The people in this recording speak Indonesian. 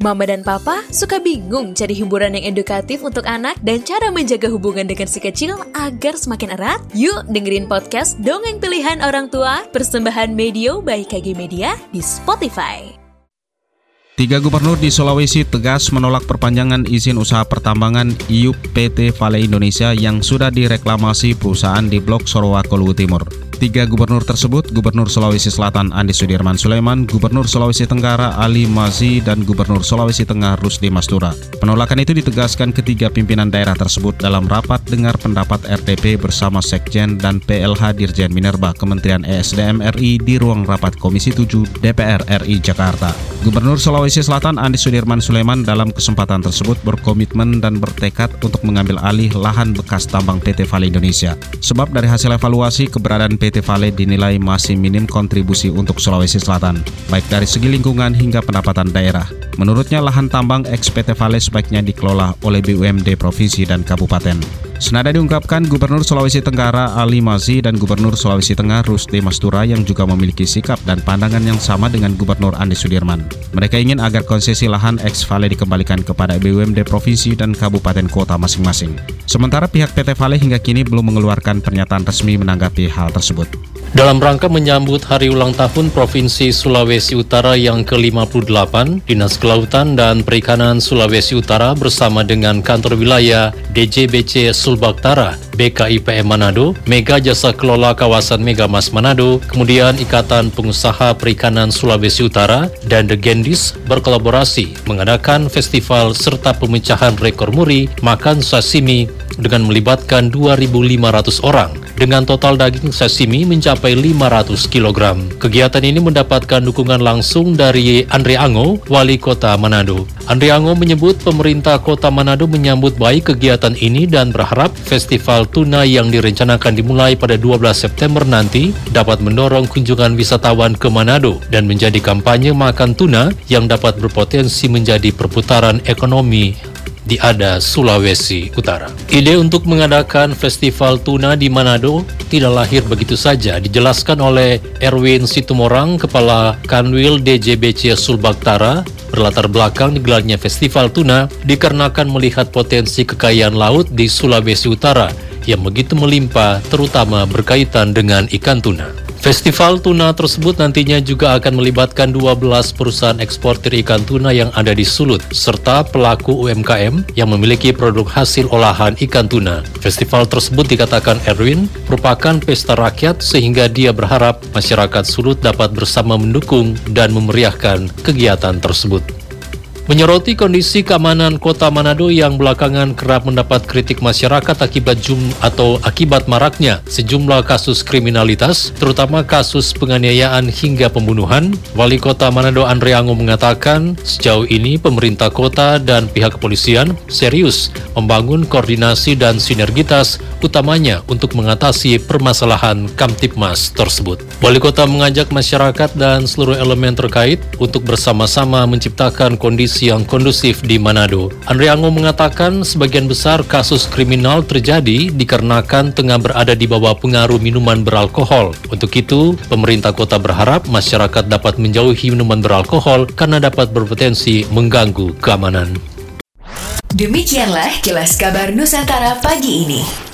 Mama dan Papa suka bingung cari hiburan yang edukatif untuk anak dan cara menjaga hubungan dengan si kecil agar semakin erat? Yuk dengerin podcast Dongeng Pilihan Orang Tua persembahan Medio by KG Media di Spotify. Tiga gubernur di Sulawesi tegas menolak perpanjangan izin usaha pertambangan IUP PT Vale Indonesia yang sudah direklamasi perusahaan di Blok Sorowako Luwu Timur. Tiga gubernur tersebut, Gubernur Sulawesi Selatan Andi Sudirman Sulaiman, Gubernur Sulawesi Tenggara Ali Mazi, dan Gubernur Sulawesi Tengah Rusdi Mastura. Penolakan itu ditegaskan ketiga pimpinan daerah tersebut dalam rapat dengar pendapat RTP bersama Sekjen dan PLH Dirjen Minerba Kementerian ESDM RI di ruang rapat Komisi 7 DPR RI Jakarta. Gubernur Sulawesi Selatan Andi Sudirman Sulaiman dalam kesempatan tersebut berkomitmen dan bertekad untuk mengambil alih lahan bekas tambang PT Vale Indonesia. Sebab dari hasil evaluasi keberadaan PT Vale dinilai masih minim kontribusi untuk Sulawesi Selatan, baik dari segi lingkungan hingga pendapatan daerah. Menurutnya lahan tambang ex PT Vale sebaiknya dikelola oleh BUMD provinsi dan kabupaten. Senada diungkapkan Gubernur Sulawesi Tenggara Ali Mazi dan Gubernur Sulawesi Tengah Rusdi Mastura yang juga memiliki sikap dan pandangan yang sama dengan Gubernur Andi Sudirman. Mereka ingin agar konsesi lahan ex Vale dikembalikan kepada BUMD provinsi dan kabupaten kota masing-masing. Sementara pihak PT Vale hingga kini belum mengeluarkan pernyataan resmi menanggapi hal tersebut. Dalam rangka menyambut Hari Ulang Tahun Provinsi Sulawesi Utara yang ke-58, Dinas Kelautan dan Perikanan Sulawesi Utara bersama dengan kantor wilayah DJBC Sulbaktara, BKIPM Manado, Mega Jasa Kelola Kawasan Megamas Manado, kemudian Ikatan Pengusaha Perikanan Sulawesi Utara, dan The Gendis berkolaborasi mengadakan festival serta pemecahan rekor muri makan sashimi dengan melibatkan 2.500 orang dengan total daging sashimi mencapai 500 kg. Kegiatan ini mendapatkan dukungan langsung dari Andre Ango, Wali Kota Manado. Andre Ango menyebut pemerintah Kota Manado menyambut baik kegiatan ini dan berharap festival tuna yang direncanakan dimulai pada 12 September nanti dapat mendorong kunjungan wisatawan ke Manado dan menjadi kampanye makan tuna yang dapat berpotensi menjadi perputaran ekonomi di Ada, Sulawesi Utara. Ide untuk mengadakan festival tuna di Manado tidak lahir begitu saja, dijelaskan oleh Erwin Situmorang, Kepala Kanwil DJBC Sulbaktara, berlatar belakang digelarnya festival tuna dikarenakan melihat potensi kekayaan laut di Sulawesi Utara yang begitu melimpah terutama berkaitan dengan ikan tuna. Festival tuna tersebut nantinya juga akan melibatkan 12 perusahaan eksportir ikan tuna yang ada di Sulut, serta pelaku UMKM yang memiliki produk hasil olahan ikan tuna. Festival tersebut dikatakan Erwin merupakan pesta rakyat sehingga dia berharap masyarakat Sulut dapat bersama mendukung dan memeriahkan kegiatan tersebut. Menyoroti kondisi keamanan kota Manado yang belakangan kerap mendapat kritik masyarakat akibat jum atau akibat maraknya sejumlah kasus kriminalitas, terutama kasus penganiayaan hingga pembunuhan, Wali Kota Manado Andre Ango mengatakan sejauh ini pemerintah kota dan pihak kepolisian serius membangun koordinasi dan sinergitas utamanya untuk mengatasi permasalahan Kamtipmas tersebut. Wali Kota mengajak masyarakat dan seluruh elemen terkait untuk bersama-sama menciptakan kondisi yang kondusif di Manado. Andriango mengatakan sebagian besar kasus kriminal terjadi dikarenakan tengah berada di bawah pengaruh minuman beralkohol. Untuk itu, pemerintah kota berharap masyarakat dapat menjauhi minuman beralkohol karena dapat berpotensi mengganggu keamanan. Demikianlah kilas kabar Nusantara pagi ini.